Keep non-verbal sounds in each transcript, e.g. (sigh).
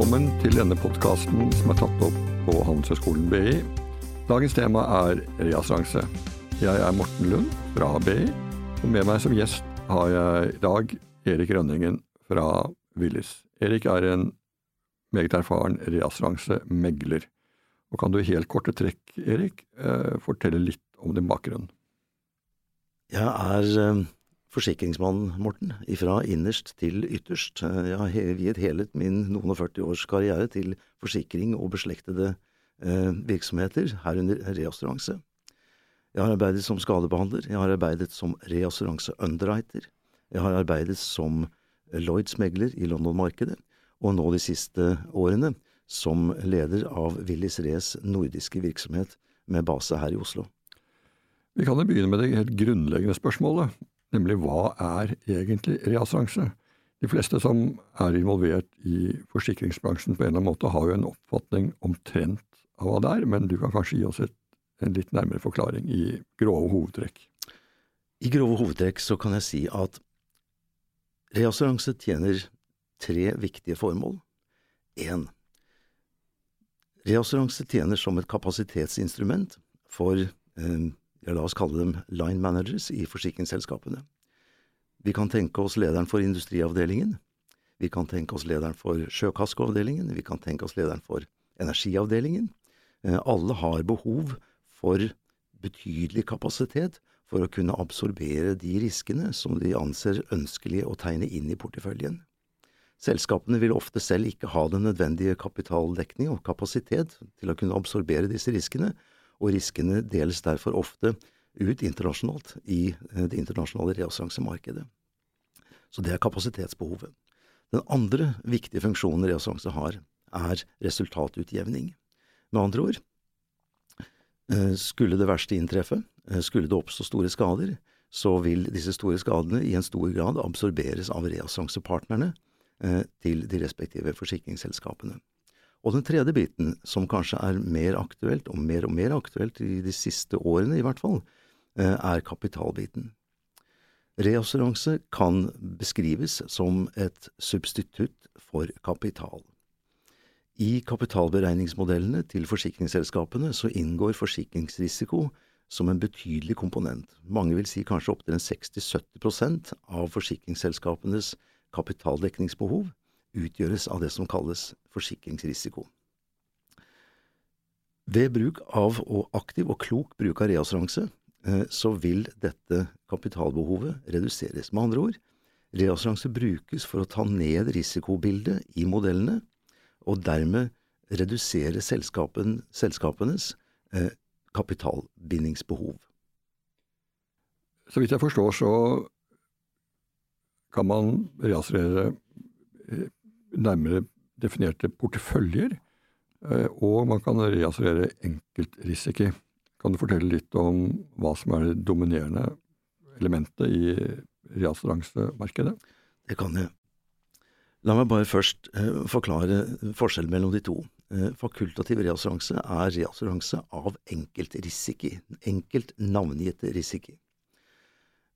Velkommen til denne podkasten som er tatt opp på Handelshøyskolen BI. Dagens tema er reassuranse. Jeg er Morten Lund fra BI, og med meg som gjest har jeg i dag Erik Rønningen fra Willis. Erik er en meget erfaren reassuransemegler. Og kan du i helt korte trekk, Erik, eh, fortelle litt om din bakgrunn? Jeg er eh, forsikringsmann, Morten. Ifra innerst til ytterst. Eh, jeg har viet hele min noen og 40 års karriere til forsikring og beslektede virksomheter, herunder reassuranse. Jeg har arbeidet som skadebehandler, jeg har arbeidet som reassuranse-underwriter, jeg har arbeidet som Lloyds-megler i London-markedet, og nå de siste årene som leder av Willis Rees nordiske virksomhet med base her i Oslo. Vi kan jo begynne med det helt grunnleggende spørsmålet, nemlig hva er egentlig reassuranse? De fleste som er involvert i forsikringsbransjen på en eller annen måte, har jo en oppfatning omtrent av hva det er, men du kan kanskje gi oss et, en litt nærmere forklaring i grove hovedtrekk? I grove hovedtrekk så kan jeg si at reassuranse tjener tre viktige formål. En, Reassuranse tjener som et kapasitetsinstrument for, eh, ja, la oss kalle dem line managers i forsikringsselskapene. Vi kan tenke oss lederen for industriavdelingen. Vi kan tenke oss lederen for sjøkaskeavdelingen, Vi kan tenke oss lederen for energiavdelingen. Eh, alle har behov for betydelig kapasitet for å kunne absorbere de riskene som de anser ønskelig å tegne inn i porteføljen. Selskapene vil ofte selv ikke ha den nødvendige kapitaldekning og kapasitet til å kunne absorbere disse riskene, og riskene deles derfor ofte ut internasjonalt i eh, det internasjonale reassuransemarkedet. Så det er kapasitetsbehovet. Den andre viktige funksjonen reassuranse har, er resultatutjevning. Med andre ord, eh, skulle det verste inntreffe, eh, skulle det oppstå store skader, så vil disse store skadene i en stor grad absorberes av reassuransepartnerne, til de respektive forsikringsselskapene. Og den tredje biten, som kanskje er mer aktuelt, og mer og mer aktuelt i de siste årene i hvert fall, eh, er kapitalbiten. Reassuranse kan beskrives som et substitutt for kapital. I kapitalberegningsmodellene til forsikringsselskapene så inngår forsikringsrisiko som en betydelig komponent. Mange vil si kanskje opptil 60–70% av forsikringsselskapenes kapitaldekningsbehov utgjøres av det som kalles forsikringsrisiko. Ved bruk av og aktiv og klok bruk av reassuranse eh, så vil dette kapitalbehovet reduseres. Med andre ord, reassuranse brukes for å ta ned risikobildet i modellene, og dermed redusere selskapen, selskapenes eh, kapitalbindingsbehov. Så vidt jeg forstår, så kan man reassurere eh, nærmere definerte porteføljer, eh, og man kan reassurere enkeltrisiko. Kan du fortelle litt om hva som er det dominerende elementet i reassuransemarkedet? Det kan jeg. La meg bare først eh, forklare forskjellen mellom de to. Eh, fakultativ reassuranse er reassuranse av enkeltrisiko, enkelt navngitte risiki.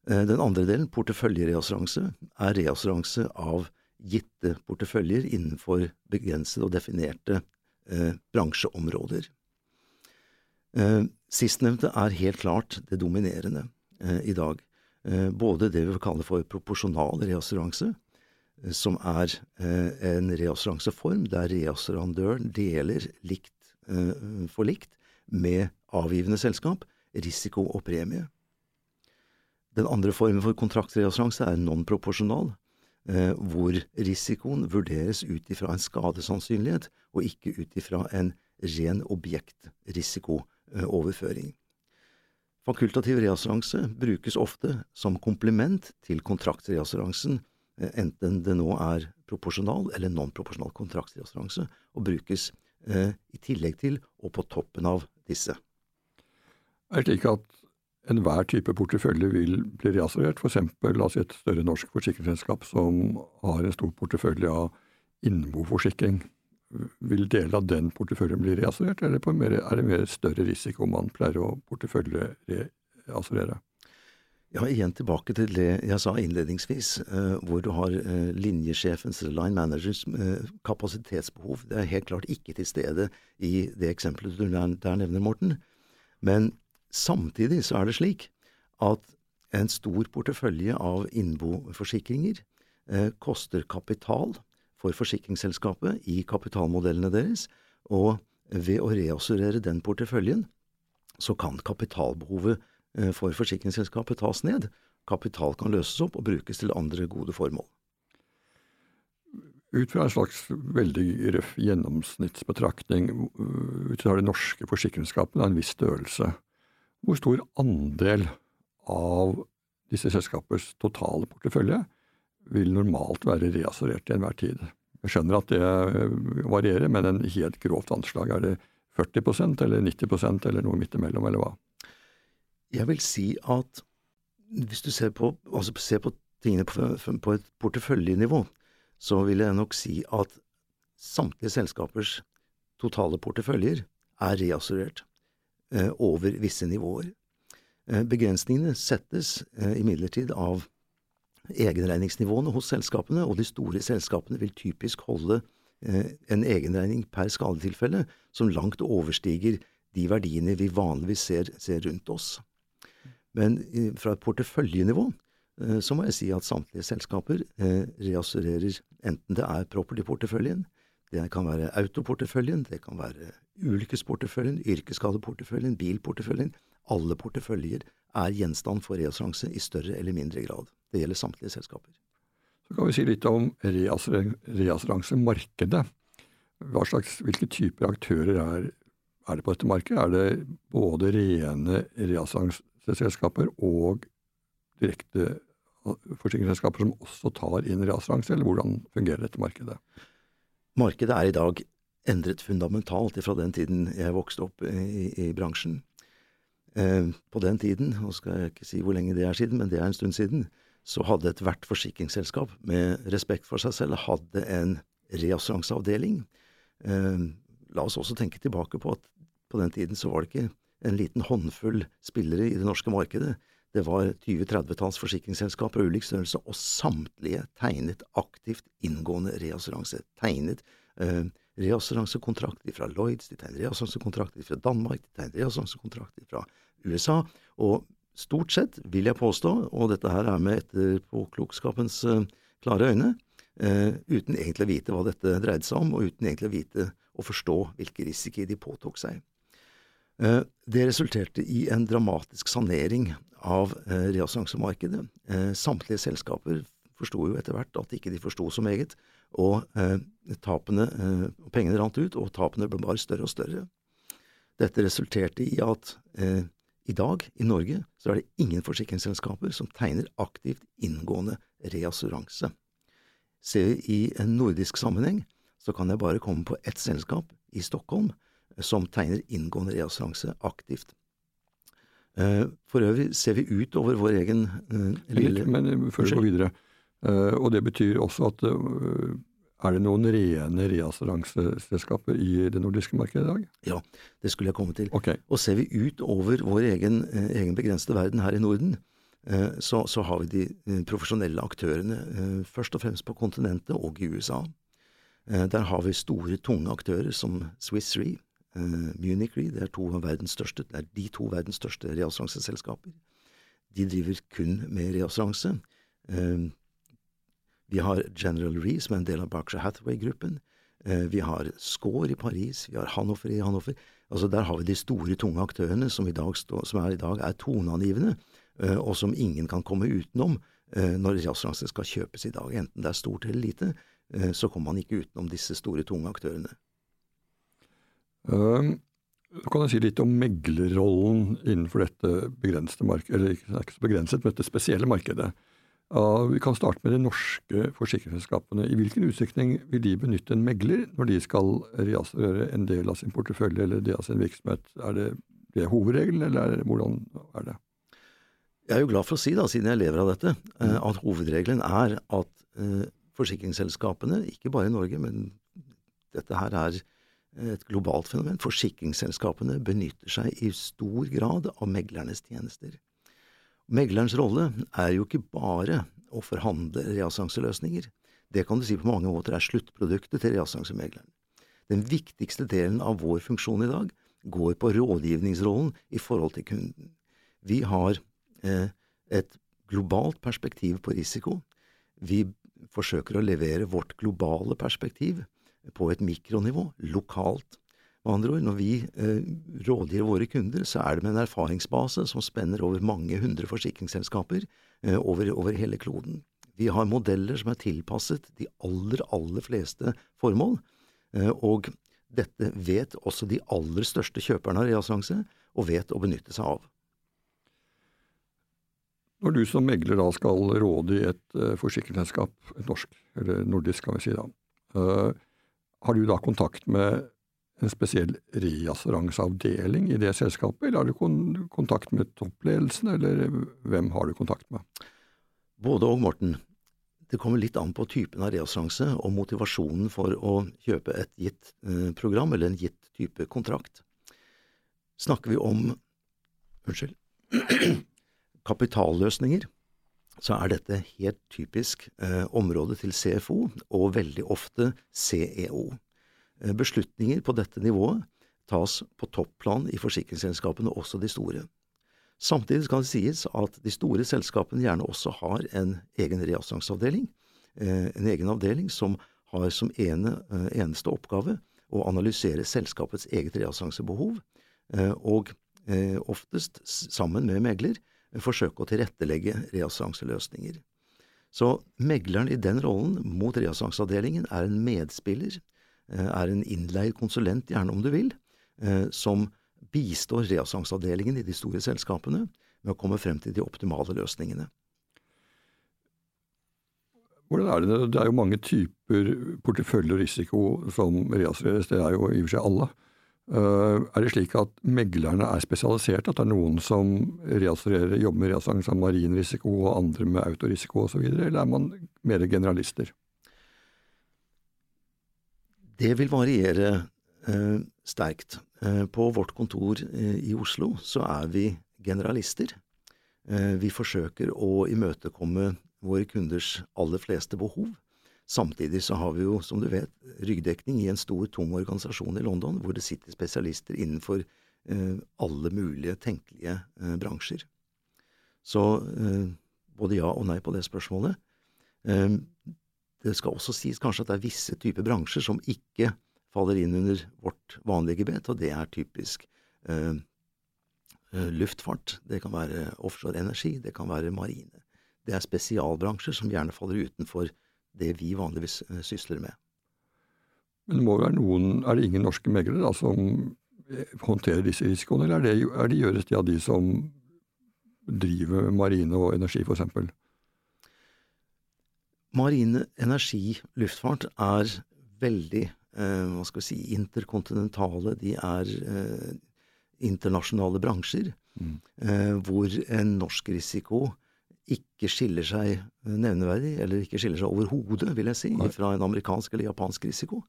Eh, den andre delen, porteføljereassuranse, er reassuranse av gitte porteføljer innenfor begrensede og definerte eh, bransjeområder. Eh, sistnevnte er helt klart det dominerende eh, i dag. Eh, både det vi kaller for proporsjonal reassuranse, eh, som er en reassuranseform der reassurandøren deler likt for likt med avgivende selskap risiko og premie. Den andre formen for kontraktreassuranse er non-proporsjonal, eh, hvor risikoen vurderes ut ifra en skadesannsynlighet, og ikke ut ifra en ren objektrisiko-overføring. Fakultativ reassuranse brukes ofte som komplement til kontraktreassuransen, eh, enten det nå er proporsjonal eller non-proporsjonal kontraktsreassuranse, og brukes eh, i tillegg til og på toppen av disse. Er det slik at enhver type portefølje vil bli reassurert. Eksempel, la et større norsk forsikringsselskap som har en stor portefølje av innboforsikring. Vil deler av den porteføljen bli reassurert, eller er det mer større risiko man pleier å portefølje reassurere? Ja, igjen tilbake til det jeg sa innledningsvis, eh, hvor du har linjesjefens eller line managers, eh, kapasitetsbehov. Det er helt klart ikke til stede i det eksempelet du der nevner, Morten. Men samtidig så er det slik at en stor portefølje av innboforsikringer eh, koster kapital for forsikringsselskapet i kapitalmodellene deres, og ved å reassurere den porteføljen, så kan kapitalbehovet Eh, for forsikringsselskapet tas ned. Kapital kan løses opp og brukes til andre gode formål. Ut fra en slags veldig røff gjennomsnittsbetraktning, ut fra de norske forsikringsselskapene en viss størrelse, hvor stor andel av disse selskapers totale portefølje vil normalt være reassurert til enhver tid? Jeg skjønner at det varierer, men en helt grovt anslag. Er det 40% eller 90% eller noe midt imellom, eller hva? Jeg vil si at hvis du ser på, altså ser på tingene på, på et porteføljenivå, så vil jeg nok si at samtlige selskapers totale porteføljer er reassurert eh, over visse nivåer. Eh, begrensningene settes eh, imidlertid av egenregningsnivåene hos selskapene, og de store selskapene vil typisk holde eh, en egenregning per skadetilfelle som langt overstiger de verdiene vi vanligvis ser, ser rundt oss. Men fra et porteføljenivå eh, så må jeg si at samtlige selskaper eh, reassurerer enten det er property-porteføljen, det kan være autoporteføljen, det kan være ulykkesporteføljen, yrkesskadeporteføljen, bilporteføljen. Alle porteføljer er gjenstand for reassuranse i større eller mindre grad. Det gjelder samtlige selskaper. Så kan vi si litt om reassuransemarkedet. Hva slags, hvilke typer aktører er, er, det på dette markedet? Er det både rene reassuranseselskaper og direkte forsikringsselskaper som også tar inn reassuranse, eller hvordan fungerer dette markedet? Markedet er i dag endret fundamentalt fra den tiden jeg vokste opp i, i bransjen. Eh, på den tiden, og skal jeg ikke si hvor lenge det er siden, men det er en stund siden, så hadde ethvert forsikringsselskap med respekt for seg selv hadde en reassuranseavdeling. Eh, la oss også tenke tilbake på at på den tiden så var det ikke en liten håndfull spillere i det norske markedet. Det var 20-30-talls forsikringsselskaper av ulik størrelse, og samtlige tegnet aktivt inngående reassuranse. Tegnet eh, reassuransekontrakter fra Lloyds, de tegner reassuransekontrakter fra Danmark, de tegner reassuransekontrakter fra USA. Og stort sett, vil jeg påstå, og dette her er med etterpåklokskapens eh, klare øyne, eh, uten egentlig å vite hva dette dreide seg om, og uten egentlig å vite og forstå hvilke risikoer de påtok seg. Eh, det resulterte i en dramatisk sanering av reassuransemarkedet. Samtlige selskaper forsto jo etter hvert at ikke de forsto så meget, og tapene, pengene rant ut, og tapene ble bare større og større. Dette resulterte i at eh, i dag i Norge så er det ingen forsikringsselskaper som tegner aktivt inngående reassuranse. Ser vi i en nordisk sammenheng, så kan jeg bare komme på ett selskap i Stockholm som tegner inngående reassuranse aktivt. Eh, for øvrig ser vi ut over vår egen uh, lille Men men før vi går videre, og det betyr også at uh, er det noen rene reassuranseselskaper i det nordiske markedet i dag? Ja, det skulle jeg komme til. Okay. Og ser vi ut over vår egen, egen begrensede verden her i Norden, så, så, har vi de profesjonelle aktørene først og fremst på kontinentet og i USA. Der har vi store, tunge aktører som Swiss Re, Munich Re, det er, to største, det er de to verdens største reassuranseselskaper. De driver kun med reassuranse. Vi har General Ree, som er en del av Berkshire Hathaway-gruppen. Uh, vi har Score i Paris, vi har Hanoffer i Hanoffer. Altså Der har vi de store, tunge aktørene som, i dag, stå, som er, i dag er toneangivende, og som ingen kan komme utenom når reassuranse skal kjøpes i dag. Enten det er stort eller lite, så kommer man ikke utenom disse store, tunge aktørene. Um, kan jeg si litt om meglerrollen innenfor dette begrensede eller ikke så begrenset, men dette spesielle markedet. Vi kan starte med de norske forsikringsselskapene. I hvilken utstrekning vil de benytte en megler når de skal reassurere en del av sin portefølje eller det av sin virksomhet? Er det, det hovedregelen, eller er hvordan er det? Jeg er jo glad for å si, da, siden jeg lever av dette, eh, mm. at hovedregelen er at eh, forsikringsselskapene, ikke bare i Norge, men dette her er et globalt fenomen. Forsikringsselskapene benytter seg i stor grad av meglernes tjenester. Meglerens rolle er jo ikke bare å forhandle reassanseløsninger. Det kan du si på mange måter er sluttproduktet til reassansemegleren. Den viktigste delen av vår funksjon i dag går på rådgivningsrollen i forhold til kunden. Vi har eh, et globalt perspektiv på risiko. Vi forsøker å levere vårt globale perspektiv på et mikronivå, lokalt. Med andre ord, når vi eh, rådgir våre kunder, så er det med en erfaringsbase som spenner over mange hundre forsikringsselskaper eh, over, over, hele kloden. Vi har modeller som er tilpasset de aller, aller fleste formål, eh, og dette vet også de aller største kjøperne av reassanse, og vet å benytte seg av. Når du som megler da skal råde i et forsikringsselskap, et norsk, eller nordisk kan vi si da, har du da kontakt med en spesiell reassuranseavdeling i det selskapet, eller har du kon kontakt med toppledelsen, eller hvem har du kontakt med? Både og, Morten. Det kommer litt an på typen av reassuranse og motivasjonen for å kjøpe et gitt eh, program eller en gitt type kontrakt. Snakker vi om unnskyld, (clears throat) kapitalløsninger, så er dette helt typisk eh, området til CFO, og veldig ofte CEO. Eh, beslutninger på dette nivået tas på topplan i forsikringsselskapene, også de store. Samtidig skal det sies at de store selskapene gjerne også har en egen reassuranseavdeling, eh, en egen avdeling som har som ene, eh, eneste oppgave å analysere selskapets eget reassuransebehov, og oftest sammen med megler forsøke å tilrettelegge reassuranseløsninger. Så megleren i den rollen mot reassuranseavdelingen er en medspiller er en innleid konsulent, gjerne om du vil, eh, som bistår reassangsavdelingen i de store selskapene med å komme frem til de optimale løsningene. Hvordan er det? Det er jo mange typer portefølje og risiko som reassureres, det er jo i og for seg alle. Eh, er det slik at meglerne er spesialisert, at det er noen som jobber med reassurans av marinrisiko og andre med autorisiko osv., eller er man mer generalister? Det vil variere eh, sterkt. Eh, på vårt kontor eh, i Oslo så er vi generalister. Eh, vi forsøker å imøtekomme våre kunders aller fleste behov. Samtidig så har vi jo, som du vet, ryggdekning i en stor, tung organisasjon i London, hvor det sitter spesialister innenfor eh, alle mulige tenkelige eh, bransjer. Så både ja og nei på det spørsmålet. Det skal også sies kanskje at det er visse typer bransjer som ikke faller inn under vårt vanlige gebet, og det er typisk eh, eh, luftfart, det kan være offshore energi, det kan være marine. Det er spesialbransjer som gjerne faller utenfor det vi vanligvis eh, sysler med. Men det må være noen, er det ingen norske meglere da, som eh, håndterer disse risikoene, eller er det, er det gjøres det av de som driver marine og energi, f.eks.? Marine energi, luftfart, er veldig eh, hva skal vi si, interkontinentale. De er eh, internasjonale bransjer mm. eh, hvor en norsk risiko ikke skiller seg nevneverdig, eller ikke skiller seg overhodet, vil jeg si, fra en amerikansk eller japansk risiko.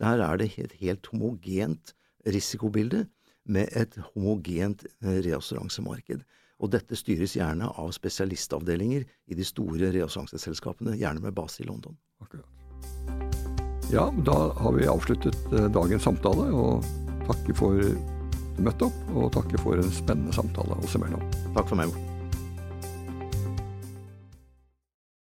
Der er det et helt homogent risikobilde med et homogent eh, reassuransemarked. Og dette styres gjerne av spesialistavdelinger i de store reassanseselskapene, gjerne med base i London. Akkurat. Ja, da har vi avsluttet eh, dagens samtale, og takker for at du møtte opp, og takker for en spennende samtale oss imellom. Takk for meg.